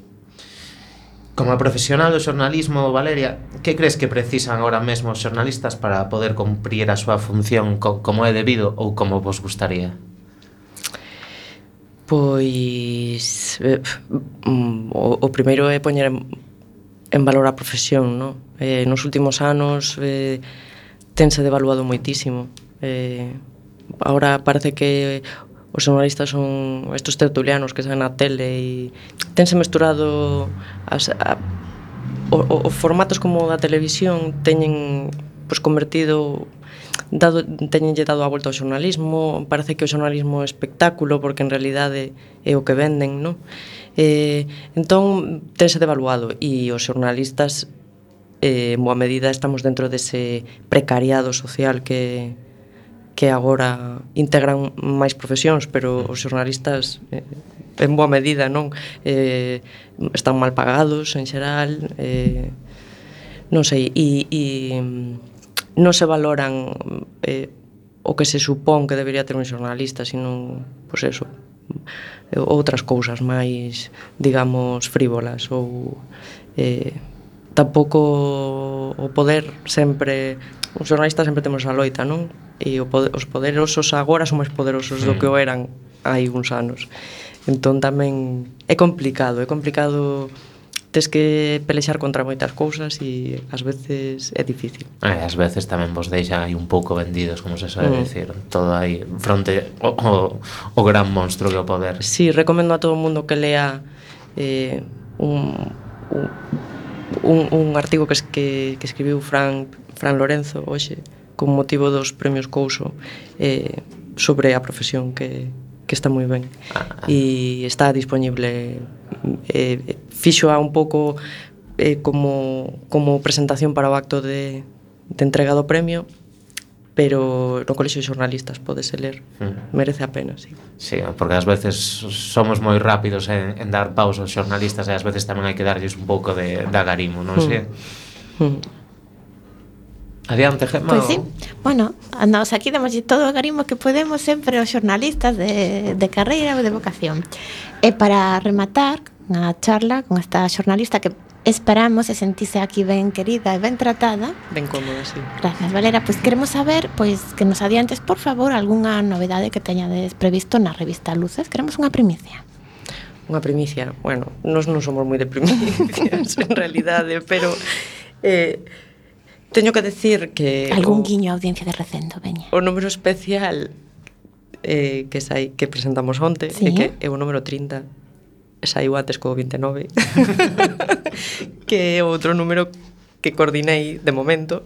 Como profesional do xornalismo, Valeria, que crees que precisan agora mesmo os xornalistas para poder cumprir a súa función co como é debido ou como vos gustaría? Pois eh, mm, o, o primeiro é poñer en, en valor a profesión, non? Eh, nos últimos anos eh, tense devaluado moitísimo. Eh, ahora parece que os xornalistas son estos tertulianos que saen na tele e tense mesturado as, a, o, o, o formatos como da televisión teñen pois, convertido dado, teñenlle dado a volta ao xornalismo, parece que o xornalismo é espectáculo, porque en realidade é o que venden, non? Eh, entón, tense devaluado e os xornalistas eh, en boa medida estamos dentro dese precariado social que, que agora integran máis profesións, pero os xornalistas eh, en boa medida, non? Eh, están mal pagados en xeral, eh, non sei, e, e non se valoran eh, o que se supón que debería ter un xornalista, sino, pois eso, outras cousas máis, digamos, frívolas ou eh, tampouco o poder sempre os xornalistas sempre temos a loita, non? E o poder, os poderosos agora son máis poderosos do que o mm. eran hai uns anos. Entón tamén é complicado, é complicado tes que pelexar contra moitas cousas e ás veces é difícil. E ás veces tamén vos deixa aí un pouco vendidos, como se sabe mm. decir, todo aí fronte o, o, o gran monstro que o poder. Sí, recomendo a todo mundo que lea eh, un, un, un, un artigo que, que, que escribiu Fran, Fran Lorenzo hoxe con motivo dos premios Couso eh, sobre a profesión que, que está moi ben. Ah. ah. E está disponible eh, fixo a un pouco eh, como, como presentación para o acto de, de entrega do premio pero no colexio de xornalistas podese ler. Mm. Merece a pena, sí. Sí, porque ás veces somos moi rápidos en, en dar paus aos xornalistas e ás veces tamén hai que darlles un pouco de, de agarimo, non hmm. sei? Mm. Sí? Mm. Adiante, Gemma. Pois pues sí, bueno, andamos aquí damos todo o garimbo que podemos sempre aos xornalistas de, de carreira ou de vocación. E para rematar a charla con esta xornalista que esperamos e sentise aquí ben querida e ben tratada. Ben cómoda, sí. Gracias, Valera. Pois queremos saber pois que nos adiantes, por favor, algunha novedade que teñades previsto na revista Luces. Queremos unha primicia. Unha primicia. Bueno, nós non somos moi de primicias, en realidade, pero... Eh, Teño que decir que... Algún o, guiño a audiencia de recendo, veña. O número especial eh, que sai que presentamos onte ¿Sí? é que é o número 30 saiu antes co 29 que é outro número que coordinei de momento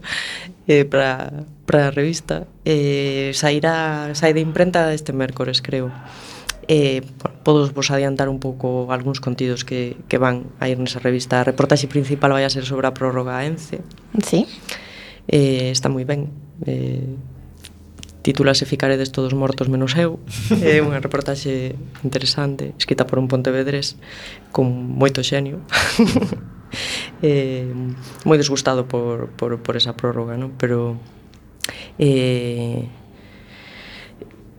eh, para a revista eh, sairá, sai de imprenta este mércores creo eh, podos vos adiantar un pouco algúns contidos que, que van a ir nesa revista. A reportaxe principal vai a ser sobre a prórroga a ENCE. Sí. Eh, está moi ben. Eh, titúlase Ficaredes todos mortos menos eu. É eh, unha reportaxe interesante, escrita por un pontevedrés con moito xenio. eh, moi desgustado por, por, por esa prórroga, non? Pero eh,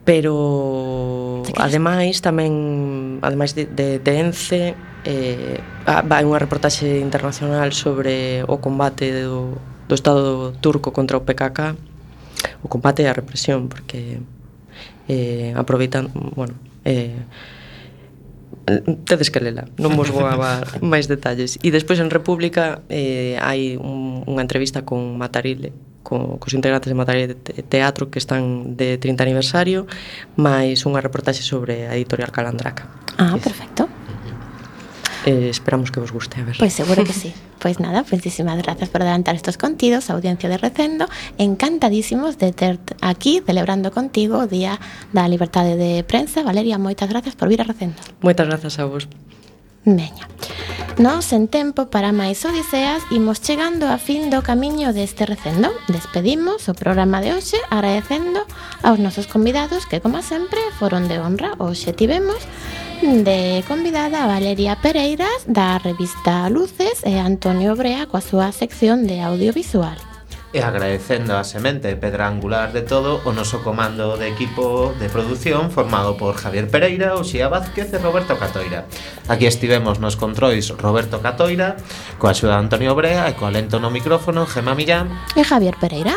pero ademais tamén ademais de, de, de Ence eh, vai unha reportaxe internacional sobre o combate do, do Estado turco contra o PKK o combate e a represión porque eh, aproveitan bueno, eh, tedes que lela, non vos vou a máis detalles. E despois en República eh, hai un, unha entrevista con Matarile co, cos integrantes de materia de Teatro que están de 30 aniversario, máis unha reportaxe sobre a editorial Calandraca. Ah, perfecto. Eh, esperamos que vos guste, a ver. Pois pues seguro que sí. Pois nada, muchísimas gracias por adelantar estos contidos, audiencia de Recendo, encantadísimos de ter aquí celebrando contigo o Día da Libertade de Prensa. Valeria, moitas gracias por vir a Recendo. Moitas grazas a vos. Veña. Nos, en tempo para máis odiseas, imos chegando a fin do camiño deste recendo. Despedimos o programa de hoxe agradecendo aos nosos convidados que, como sempre, foron de honra. Hoxe tivemos de convidada a Valeria Pereiras da revista Luces e Antonio Brea coa súa sección de audiovisual e agradecendo a semente pedra angular de todo o noso comando de equipo de produción formado por Javier Pereira, Oxía Vázquez e Roberto Catoira. Aquí estivemos nos controis Roberto Catoira, coa axuda de Antonio Brea e co alento no micrófono Gema Millán e Javier Pereira.